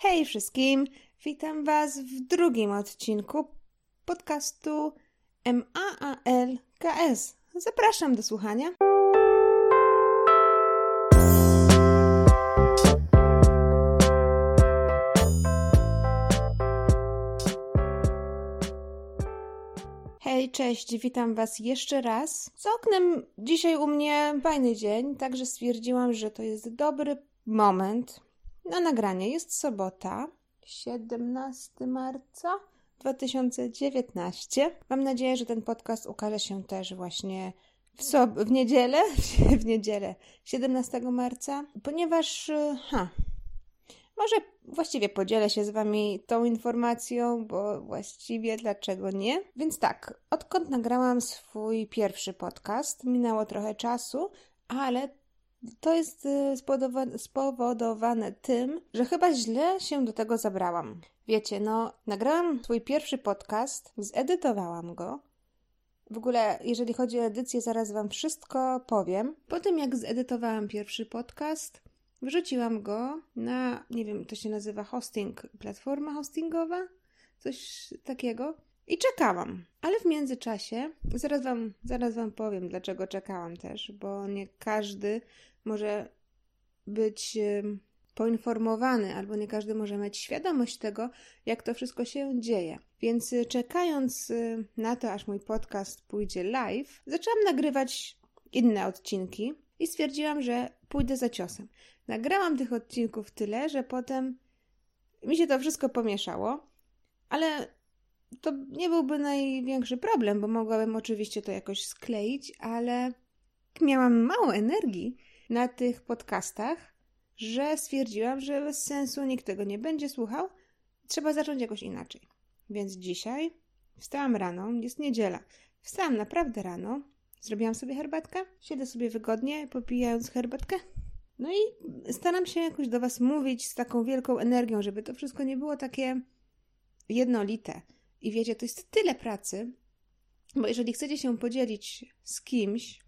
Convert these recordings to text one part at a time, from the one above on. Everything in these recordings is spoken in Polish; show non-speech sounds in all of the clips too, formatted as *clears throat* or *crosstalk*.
Hej wszystkim! Witam Was w drugim odcinku podcastu MAALKS. Zapraszam do słuchania. Hej, cześć, witam Was jeszcze raz. Z oknem dzisiaj u mnie fajny dzień, także stwierdziłam, że to jest dobry moment na nagranie. Jest sobota, 17 marca 2019. Mam nadzieję, że ten podcast ukaże się też właśnie w, sob- w niedzielę, *laughs* w niedzielę 17 marca, ponieważ ha, może właściwie podzielę się z Wami tą informacją, bo właściwie dlaczego nie? Więc tak, odkąd nagrałam swój pierwszy podcast, minęło trochę czasu, ale to jest y, spowodowane, tym, że chyba źle się do tego zabrałam. Wiecie, no, nagrałam swój pierwszy podcast, zedytowałam go. W ogóle, jeżeli chodzi o edycję, zaraz Wam wszystko powiem. Po tym, jak zedytowałam pierwszy podcast, wrzuciłam go na, nie wiem, to się nazywa hosting, platforma hostingowa, coś takiego. I czekałam. Ale w międzyczasie, zaraz wam, zaraz wam powiem, dlaczego czekałam też, bo nie każdy może być poinformowany, albo nie każdy może mieć świadomość tego, jak to wszystko się dzieje. Więc y, czekając y, na to, aż mój podcast pójdzie live, zaczęłam nagrywać inne odcinki i stwierdziłam, że pójdę za ciosem. Nagrałam tych odcinków tyle, że potem mi się to wszystko pomieszało, ale to nie byłby największy problem, bo mogłabym oczywiście to jakoś skleić, ale miałam mało energii na tych podcastach, że stwierdziłam, że bez sensu nikt tego nie będzie słuchał. Trzeba zacząć jakoś inaczej. Więc dzisiaj wstałam rano, jest niedziela. Wstałam naprawdę rano, zrobiłam sobie herbatkę, siedzę sobie wygodnie, popijając herbatkę. No i staram się jakoś do Was mówić z taką wielką energią, żeby to wszystko nie było takie jednolite. I wiecie, to jest tyle pracy, bo jeżeli chcecie się podzielić z kimś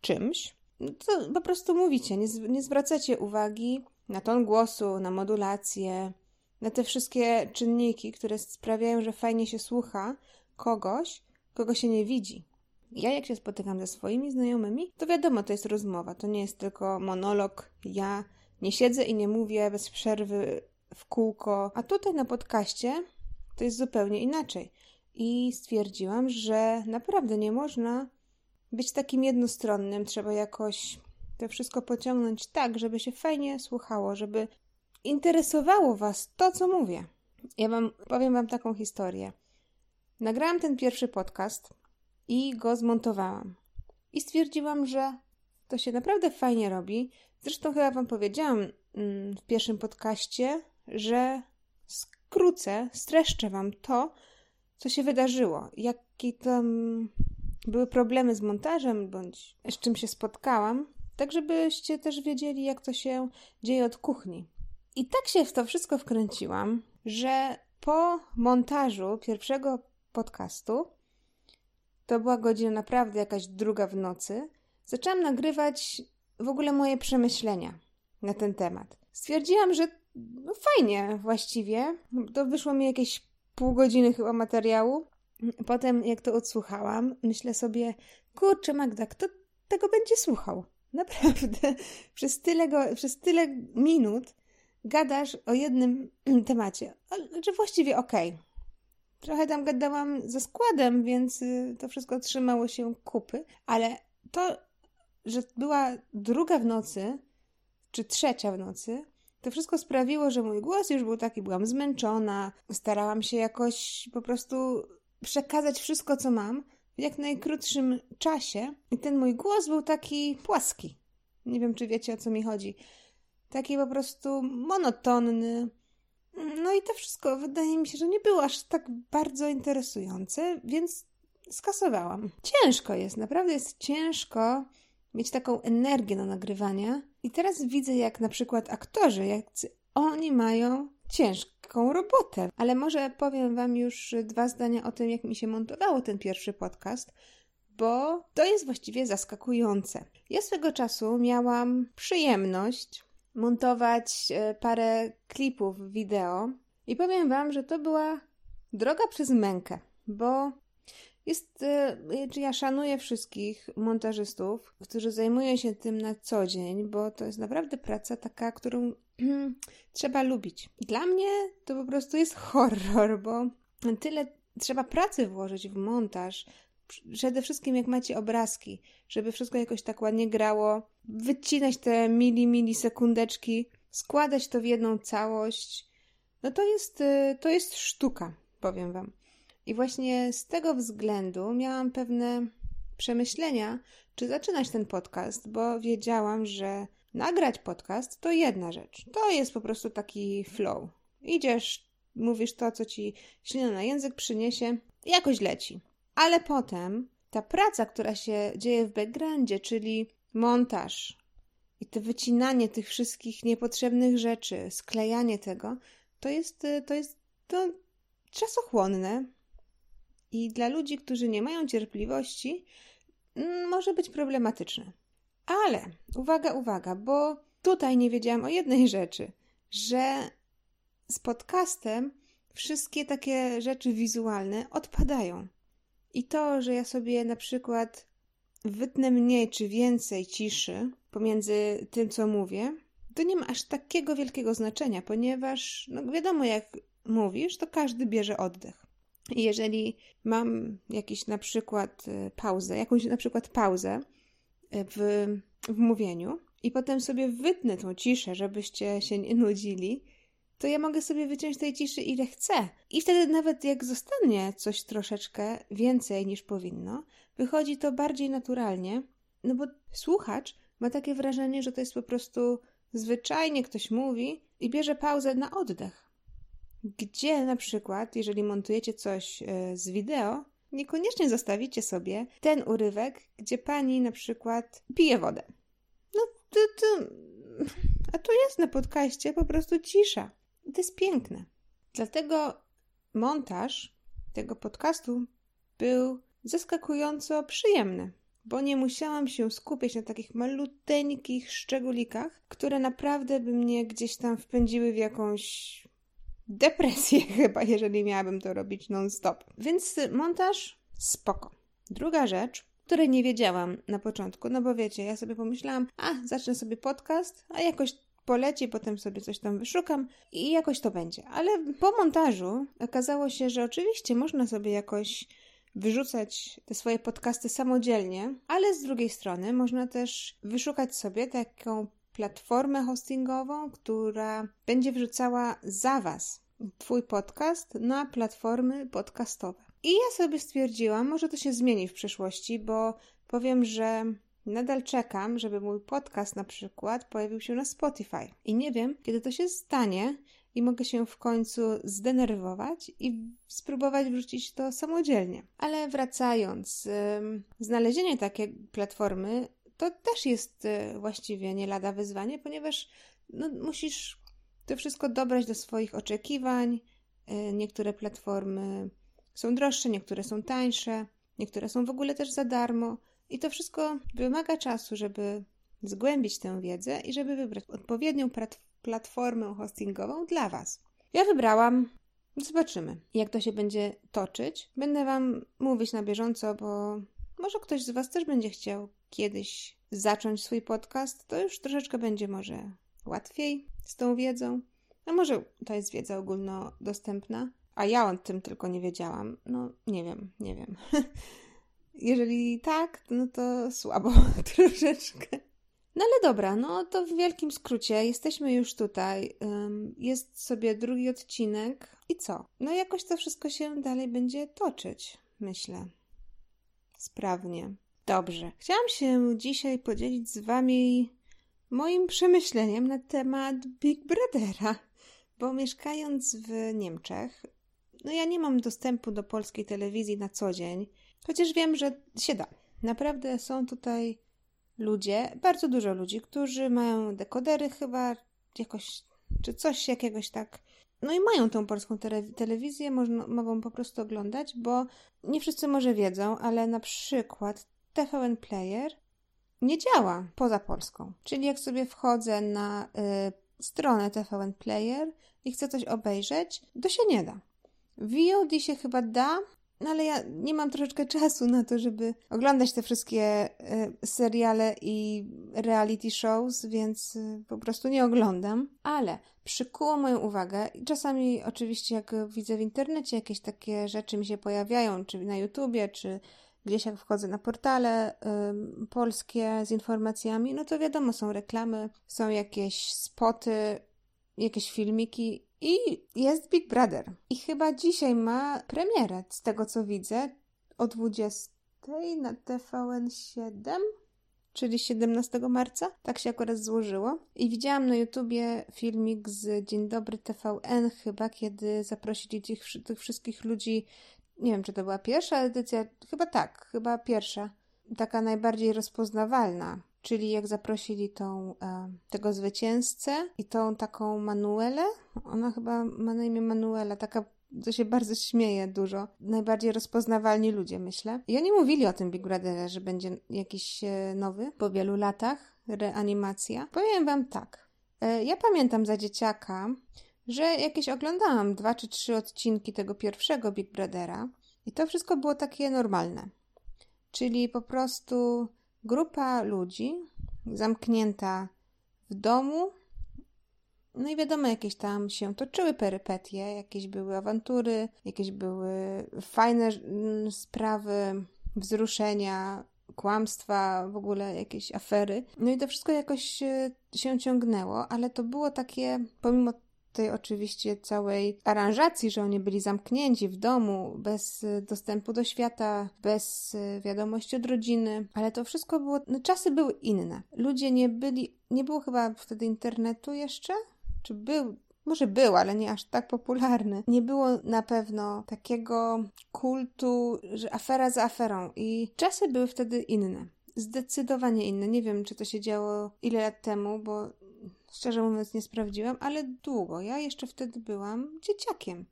czymś, no po prostu mówicie, nie, nie zwracacie uwagi na ton głosu, na modulację, na te wszystkie czynniki, które sprawiają, że fajnie się słucha kogoś, kogo się nie widzi. Ja, jak się spotykam ze swoimi znajomymi, to wiadomo, to jest rozmowa, to nie jest tylko monolog. Ja nie siedzę i nie mówię bez przerwy w kółko, a tutaj na podcaście to jest zupełnie inaczej. I stwierdziłam, że naprawdę nie można być takim jednostronnym, trzeba jakoś to wszystko pociągnąć tak, żeby się fajnie słuchało, żeby interesowało Was to, co mówię. Ja wam powiem Wam taką historię. Nagrałam ten pierwszy podcast i go zmontowałam. I stwierdziłam, że to się naprawdę fajnie robi. Zresztą chyba Wam powiedziałam mm, w pierwszym podcaście, że skrócę, streszczę Wam to, co się wydarzyło, jakie tam były problemy z montażem, bądź z czym się spotkałam, tak żebyście też wiedzieli, jak to się dzieje od kuchni. I tak się w to wszystko wkręciłam, że po montażu pierwszego podcastu, to była godzina naprawdę jakaś druga w nocy, zaczęłam nagrywać w ogóle moje przemyślenia na ten temat. Stwierdziłam, że no fajnie właściwie. To wyszło mi jakieś pół godziny chyba materiału. Potem jak to odsłuchałam, myślę sobie, kurczę Magda, kto tego będzie słuchał? Naprawdę. *laughs* Przez tyle, go, przez tyle minut gadasz o jednym *clears throat* temacie. Znaczy właściwie okej. Okay. Trochę tam gadałam ze składem, więc y, to wszystko trzymało się kupy, ale to, że była druga w nocy, czy trzecia w nocy, to wszystko sprawiło, że mój głos już był taki, byłam zmęczona, starałam się jakoś po prostu przekazać wszystko, co mam w jak najkrótszym czasie. I ten mój głos był taki płaski. Nie wiem, czy wiecie o co mi chodzi. Taki po prostu monotonny. No i to wszystko wydaje mi się, że nie było aż tak bardzo interesujące, więc skasowałam. Ciężko jest, naprawdę jest ciężko mieć taką energię na nagrywanie. I teraz widzę, jak na przykład aktorzy, jak oni mają ciężką robotę. Ale może powiem Wam już dwa zdania o tym, jak mi się montowało ten pierwszy podcast, bo to jest właściwie zaskakujące. Ja swego czasu miałam przyjemność montować e, parę klipów wideo i powiem Wam, że to była droga przez mękę, bo jest, e, ja szanuję wszystkich montażystów, którzy zajmują się tym na co dzień, bo to jest naprawdę praca taka, którą *clears throat* trzeba lubić. Dla mnie to po prostu jest horror, bo tyle trzeba pracy włożyć w montaż. Przede wszystkim jak macie obrazki, żeby wszystko jakoś tak ładnie grało, wycinać te mili, mili sekundeczki, składać to w jedną całość. No to jest, y, to jest sztuka, powiem Wam. I właśnie z tego względu miałam pewne przemyślenia, czy zaczynać ten podcast, bo wiedziałam, że nagrać podcast to jedna rzecz. To jest po prostu taki flow. Idziesz, mówisz to, co ci ślina na język przyniesie, jakoś leci. Ale potem ta praca, która się dzieje w backgroundzie, czyli montaż i to wycinanie tych wszystkich niepotrzebnych rzeczy, sklejanie tego, to jest, to jest to czasochłonne i dla ludzi, którzy nie mają cierpliwości, mm, może być problematyczne. Ale uwaga, uwaga, bo tutaj nie wiedziałam o jednej rzeczy, że z podcastem wszystkie takie rzeczy wizualne odpadają. I to, że ja sobie na przykład wytnę mniej czy więcej ciszy pomiędzy tym, co mówię, to nie ma aż takiego wielkiego znaczenia, ponieważ no wiadomo, jak mówisz, to każdy bierze oddech. Jeżeli mam jakiś na przykład e, pauzę, jakąś na przykład pauzę e, w, w mówieniu i potem sobie wytnę tą ciszę, żebyście się nie nudzili, to ja mogę sobie wyciąć tej ciszy ile chcę. I wtedy nawet jak zostanie coś troszeczkę więcej niż powinno, wychodzi to bardziej naturalnie, no bo słuchacz ma takie wrażenie, że to jest po prostu zwyczajnie ktoś mówi i bierze pauzę na oddech. Gdzie na przykład, jeżeli montujecie coś e, z wideo, niekoniecznie zostawicie sobie ten urywek, gdzie pani na przykład pije wodę. No, to, to... a tu jest na podcaście po prostu cisza. I to jest piękne. Dlatego montaż tego podcastu był zaskakująco przyjemny, bo nie musiałam się skupiać na takich maluteńkich szczególikach, które naprawdę by mnie gdzieś tam wpędziły w jakąś depresję *laughs* chyba, jeżeli miałabym to robić non-stop. Więc montaż spoko. Druga rzecz, której nie wiedziałam na początku, no bo wiecie, ja sobie pomyślałam, a zacznę sobie podcast, a jakoś poleci, potem sobie coś tam wyszukam i jakoś to będzie. Ale po montażu okazało się, że oczywiście można sobie jakoś wyrzucać te swoje podcasty samodzielnie, ale z drugiej strony można też wyszukać sobie taką platformę hostingową, która będzie wrzucała za Was Twój podcast na platformy podcastowe. I ja sobie stwierdziłam, może to się zmieni w przyszłości, bo powiem, że Nadal czekam, żeby mój podcast na przykład pojawił się na Spotify. I nie wiem, kiedy to się stanie i mogę się w końcu zdenerwować i spróbować wrzucić to samodzielnie. Ale wracając, znalezienie takiej platformy to też jest y, właściwie nie lada wyzwanie, ponieważ no, musisz to wszystko dobrać do swoich oczekiwań. Y, niektóre platformy są droższe, niektóre są tańsze, niektóre są w ogóle też za darmo. I to wszystko wymaga czasu, żeby zgłębić tę wiedzę i żeby wybrać odpowiednią platformę hostingową dla Was. Ja wybrałam, zobaczymy, jak to się będzie toczyć. Będę Wam mówić na bieżąco, bo może ktoś z Was też będzie chciał kiedyś zacząć swój podcast. To już troszeczkę będzie może łatwiej z tą wiedzą. A może to jest wiedza ogólnodostępna, a ja o tym tylko nie wiedziałam. No, nie wiem, nie wiem. *laughs* Jeżeli tak, no to słabo *laughs* troszeczkę. No ale dobra, no to w wielkim skrócie jesteśmy już tutaj. Jest sobie drugi odcinek i co? No jakoś to wszystko się dalej będzie toczyć, myślę. Sprawnie. Dobrze. Chciałam się dzisiaj podzielić z Wami moim przemyśleniem na temat Big Brothera, bo mieszkając w Niemczech, no ja nie mam dostępu do polskiej telewizji na co dzień. Chociaż wiem, że się da. Naprawdę są tutaj ludzie, bardzo dużo ludzi, którzy mają dekodery chyba jakoś, czy coś jakiegoś tak. No i mają tą polską telewizję, można, mogą po prostu oglądać, bo nie wszyscy może wiedzą, ale na przykład TVN Player nie działa poza Polską. Czyli jak sobie wchodzę na y, stronę TVN Player i chcę coś obejrzeć, to się nie da. VOD się chyba da, no ale ja nie mam troszeczkę czasu na to, żeby oglądać te wszystkie y, seriale i reality shows, więc y, po prostu nie oglądam. Ale przykuło moją uwagę i czasami oczywiście jak widzę w internecie jakieś takie rzeczy mi się pojawiają, czy na YouTubie, czy gdzieś jak wchodzę na portale polskie z informacjami, no to wiadomo, są reklamy, są jakieś spoty, jakieś filmiki i jest Big Brother. I chyba dzisiaj ma premierę, z tego co widzę, o 20 na TVN7, czyli 17 marca. Tak się akurat złożyło. I widziałam na YouTubie filmik z Dzień Dobry TVN chyba, kiedy zaprosili tych, tych wszystkich ludzi nie wiem, czy to była pierwsza edycja, chyba tak, chyba pierwsza, taka najbardziej rozpoznawalna, czyli jak zaprosili tą, e, tego zwycięzcę i tą taką Manuelę, ona chyba ma na imię Manuela, taka to się bardzo śmieje dużo. Najbardziej rozpoznawalni ludzie, myślę. I oni mówili o tym Big Brotherze, że będzie jakiś e, nowy po wielu latach, reanimacja. Powiem wam tak. E, ja pamiętam za dzieciaka, że jakieś oglądałam dwa czy trzy odcinki tego pierwszego Big Brothera i to wszystko było takie normalne. Czyli po prostu grupa ludzi zamknięta w domu, no i wiadomo, jakieś tam się toczyły perypetie, jakieś były awantury, jakieś były fajne mm, sprawy, wzruszenia, kłamstwa, w ogóle jakieś afery. No i to wszystko jakoś e, się ciągnęło, ale to było takie, pomimo tej oczywiście całej aranżacji, że oni byli zamknięci w domu, bez y, dostępu do świata, bez y, wiadomości od rodziny, ale to wszystko było, no, czasy były inne. Ludzie nie byli, nie było chyba wtedy internetu jeszcze? Czy był? Może był, ale nie aż tak popularny. Nie było na pewno takiego kultu, że afera za aferą i czasy były wtedy inne. Zdecydowanie inne. Nie wiem, czy to się działo ile lat temu, bo Szczerze mówiąc, nie sprawdziłam, ale długo. Ja jeszcze wtedy byłam dzieciakiem.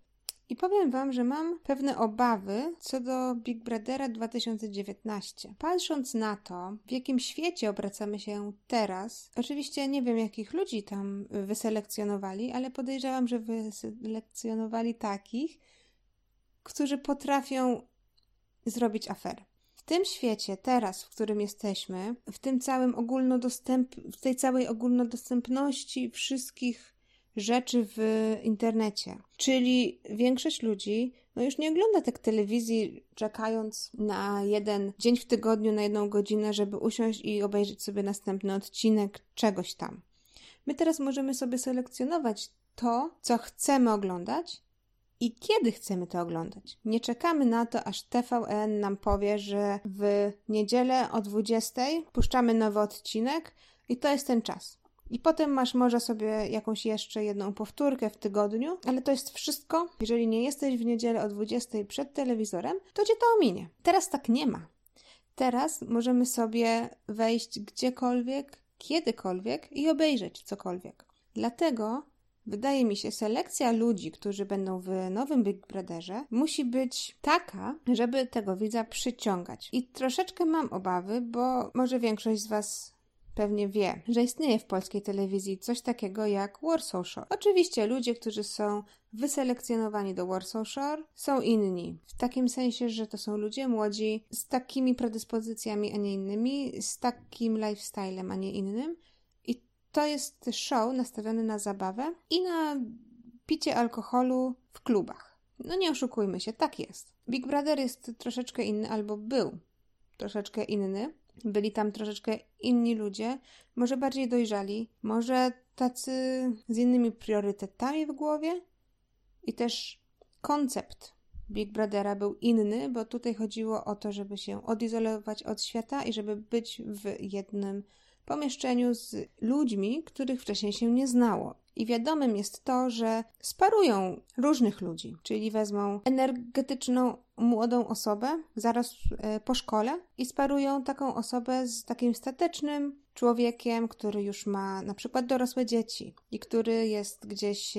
I powiem Wam, że mam pewne obawy co do Big Brothera 2019. Patrząc na to, w jakim świecie obracamy się teraz, oczywiście nie wiem, jakich ludzi tam wyselekcjonowali, ale podejrzewam, że wyselekcjonowali takich, którzy potrafią zrobić aferę tym świecie, teraz, w którym jesteśmy, w tym całym ogólnodostęp, w tej całej ogólnodostępności wszystkich rzeczy w internecie. Czyli większość ludzi no już nie ogląda tak telewizji, czekając na jeden dzień w tygodniu, na jedną godzinę, żeby usiąść i obejrzeć sobie następny odcinek czegoś tam. My teraz możemy sobie selekcjonować to, co chcemy oglądać i kiedy chcemy to oglądać. Nie czekamy na to, aż TVN nam powie, że w niedzielę o 20 puszczamy nowy odcinek i to jest ten czas. I potem masz może sobie jakąś jeszcze jedną powtórkę w tygodniu, ale to jest wszystko. Jeżeli nie jesteś w niedzielę o 20 przed telewizorem, to cię to ominie. Teraz tak nie ma. Teraz możemy sobie wejść gdziekolwiek, kiedykolwiek i obejrzeć cokolwiek. Dlatego Wydaje mi się, selekcja ludzi, którzy będą w nowym Big Brotherze, musi być taka, żeby tego widza przyciągać. I troszeczkę mam obawy, bo może większość z Was pewnie wie, że istnieje w polskiej telewizji coś takiego jak Warsaw Shore. Oczywiście ludzie, którzy są wyselekcjonowani do Warsaw Shore, są inni. W takim sensie, że to są ludzie młodzi z takimi predyspozycjami, a nie innymi, z takim lifestylem, a nie innym to jest show nastawiony na zabawę i na picie alkoholu w klubach. No nie oszukujmy się, tak jest. Big Brother jest troszeczkę inny, albo był troszeczkę inny. Byli tam troszeczkę inni ludzie, może bardziej dojrzali, może tacy z innymi priorytetami w głowie. I też koncept Big Brothera był inny, bo tutaj chodziło o to, żeby się odizolować od świata i żeby być w jednym pomieszczeniu z ludźmi, których wcześniej się nie znało. I wiadomym jest to, że sparują różnych ludzi, czyli wezmą energetyczną młodą osobę zaraz e, po szkole i sparują taką osobę z takim statecznym człowiekiem, który już ma na przykład dorosłe dzieci i który jest gdzieś,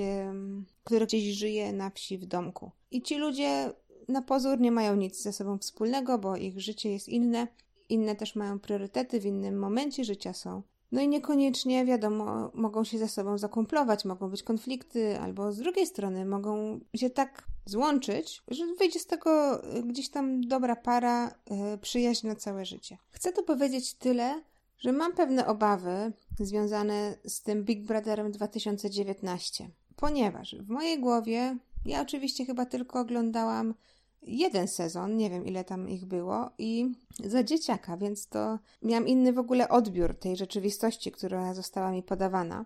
który gdzieś żyje na wsi w domku. I ci ludzie na pozór nie mają nic ze sobą wspólnego, bo ich życie jest inne inne też mają priorytety, w innym momencie życia są. No i niekoniecznie, wiadomo, mogą się ze sobą zakumplować, mogą być konflikty, albo z drugiej strony mogą się tak złączyć, że wyjdzie z tego y, gdzieś tam dobra para, yy, przyjaźń na całe życie. Chcę tu powiedzieć tyle, że mam pewne obawy związane z tym Big Brotherem 2019, ponieważ w mojej głowie, ja oczywiście chyba tylko oglądałam jeden sezon, nie wiem ile tam ich było, i za dzieciaka, więc to miałam inny w ogóle odbiór tej rzeczywistości, która została mi podawana.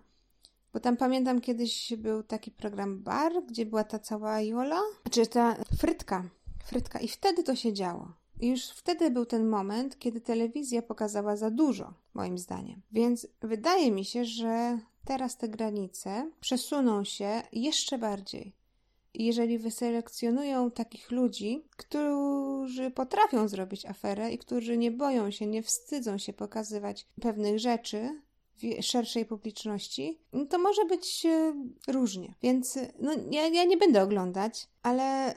Bo tam pamiętam kiedyś był taki program Bar, gdzie była ta cała Jola, czy ta Frytka. Frytka, i wtedy to się działo. I już wtedy był ten moment, kiedy telewizja pokazała za dużo, moim zdaniem. Więc wydaje mi się, że teraz te granice przesuną się jeszcze bardziej. Jeżeli wyselekcjonują takich ludzi, którzy potrafią zrobić aferę i którzy nie boją się, nie wstydzą się pokazywać pewnych rzeczy w szerszej publiczności, no to może być e, różnie. Więc no, ja, ja nie będę oglądać, ale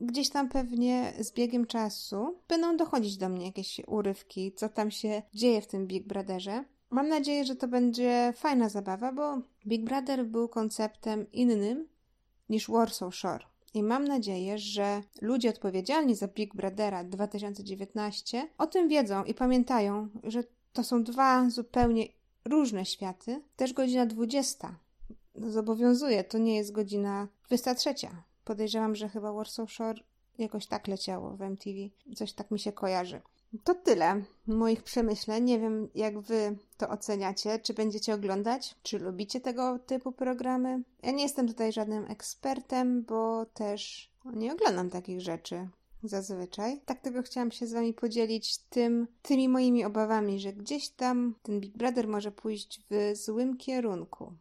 gdzieś tam pewnie z biegiem czasu będą dochodzić do mnie jakieś urywki, co tam się dzieje w tym Big Brotherze. Mam nadzieję, że to będzie fajna zabawa, bo Big Brother był konceptem innym niż Warsaw Shore. I mam nadzieję, że ludzie odpowiedzialni za Big Brothera 2019 o tym wiedzą i pamiętają, że to są dwa zupełnie różne światy. Też godzina 20 zobowiązuje, to nie jest godzina 23. Podejrzewam, że chyba Warsaw Shore jakoś tak leciało w MTV. Coś tak mi się kojarzy. To tyle moich przemyśleń. Nie wiem, jak wy to oceniacie. Czy będziecie oglądać? Czy lubicie tego typu programy? Ja nie jestem tutaj żadnym ekspertem, bo też nie oglądam takich rzeczy zazwyczaj. Tak tego chciałam się z wami podzielić tym, tymi moimi obawami, że gdzieś tam ten Big Brother może pójść w złym kierunku.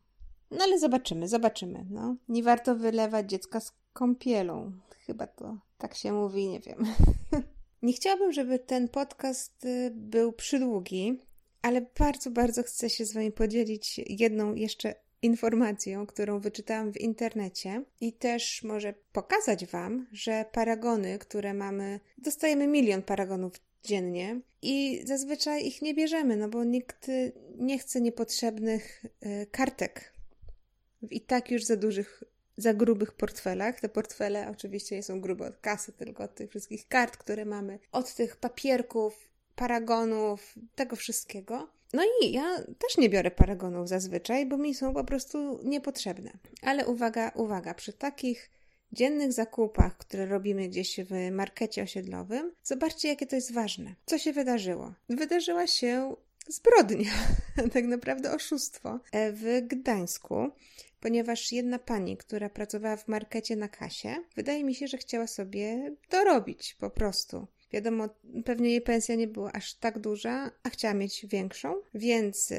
No ale zobaczymy, zobaczymy. No. Nie warto wylewać dziecka z kąpielą. Chyba to tak się mówi, nie wiem. *laughs* Nie chciałabym, żeby ten podcast y, był przydługi, ale bardzo, bardzo chcę się z Wami podzielić jedną jeszcze informacją, którą wyczytałam w internecie i też może pokazać Wam, że paragony, które mamy, dostajemy milion paragonów dziennie i zazwyczaj ich nie bierzemy, no bo nikt nie chce niepotrzebnych y, kartek i tak już za dużych za grubych portfelach. Te portfele oczywiście są grube od kasy, tylko od tych wszystkich kart, które mamy, od tych papierków, paragonów, tego wszystkiego. No i ja też nie biorę paragonów zazwyczaj, bo mi są po prostu niepotrzebne. Ale uwaga, uwaga, przy takich dziennych zakupach, które robimy gdzieś w markecie osiedlowym, zobaczcie, jakie to jest ważne. Co się wydarzyło? Wydarzyła się zbrodnia, *laughs* tak naprawdę oszustwo w Gdańsku ponieważ jedna pani, która pracowała w markecie na kasie, wydaje mi się, że chciała sobie dorobić po prostu. Wiadomo, pewnie jej pensja nie była aż tak duża, a chciała mieć większą, więc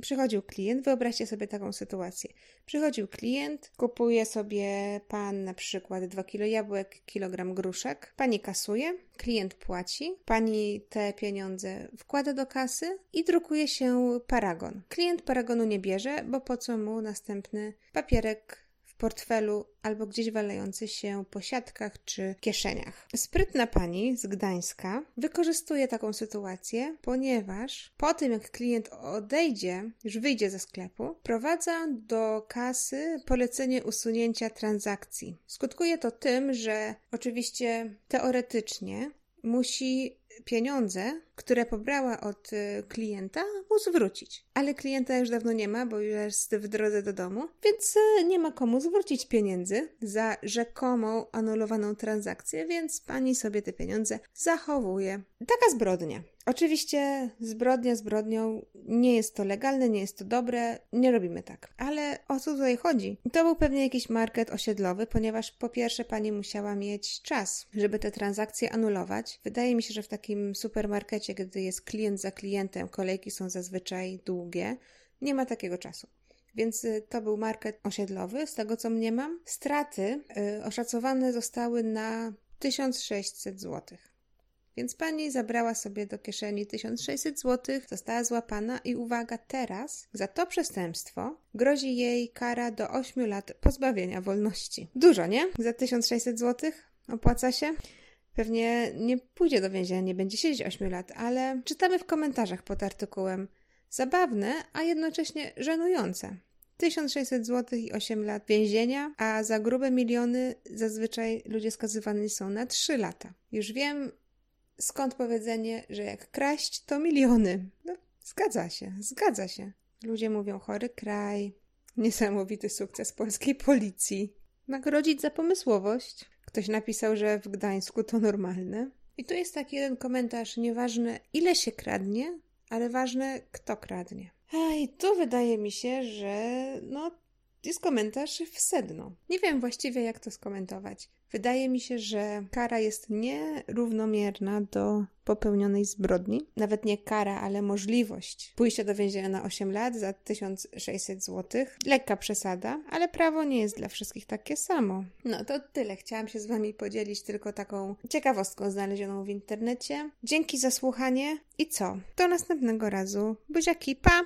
Przychodził klient, wyobraźcie sobie taką sytuację. Przychodził klient, kupuje sobie pan na przykład 2 kg jabłek, kilogram gruszek, pani kasuje, klient płaci, pani te pieniądze wkłada do kasy i drukuje się paragon. Klient paragonu nie bierze, bo po co mu następny papierek portfelu albo gdzieś walejący się po siatkach czy kieszeniach. Sprytna pani z Gdańska wykorzystuje taką sytuację, ponieważ po tym jak klient odejdzie, już wyjdzie ze sklepu, prowadza do kasy polecenie usunięcia transakcji. Skutkuje to tym, że oczywiście teoretycznie musi pieniądze, które pobrała od y, klienta, mu zwrócić. Ale klienta już dawno nie ma, bo już jest w drodze do domu, więc y, nie ma komu zwrócić pieniędzy za rzekomą anulowaną transakcję, więc pani sobie te pieniądze zachowuje. Taka zbrodnia. Oczywiście zbrodnia zbrodnią, nie jest to legalne, nie jest to dobre, nie robimy tak. Ale o co tutaj chodzi? To był pewnie jakiś market osiedlowy, ponieważ po pierwsze pani musiała mieć czas, żeby te transakcje anulować. Wydaje mi się, że w takim supermarkecie, gdy jest klient za klientem, kolejki są zazwyczaj długie, nie ma takiego czasu. Więc y, to był market osiedlowy, z tego co mniemam. Straty y, oszacowane zostały na 1600 złotych. Więc pani zabrała sobie do kieszeni 1600 zł, została złapana i uwaga, teraz za to przestępstwo grozi jej kara do 8 lat pozbawienia wolności. Dużo, nie? Za 1600 zł opłaca się? Pewnie nie pójdzie do więzienia, nie będzie siedzieć 8 lat, ale czytamy w komentarzach pod artykułem. Zabawne, a jednocześnie żenujące. 1600 zł i 8 lat więzienia, a za grube miliony zazwyczaj ludzie skazywani są na 3 lata. Już wiem, skąd powiedzenie, że jak kraść, to miliony. No, zgadza się, zgadza się. Ludzie mówią chory kraj, niesamowity sukces polskiej policji. Nagrodzić za pomysłowość. Ktoś napisał, że w Gdańsku to normalne. I tu jest taki jeden komentarz, nieważne ile się kradnie, ale ważne kto kradnie. A i tu wydaje mi się, że no jest komentarz w sedno. Nie wiem właściwie jak to skomentować. Wydaje mi się, że kara jest nierównomierna do popełnionej zbrodni. Nawet nie kara, ale możliwość pójścia do więzienia na 8 lat za 1600 zł. Lekka przesada, ale prawo nie jest dla wszystkich takie samo. No to tyle. Chciałam się z Wami podzielić tylko taką ciekawostką znalezioną w internecie. Dzięki za słuchanie i co? Do następnego razu. Buziaki, pa!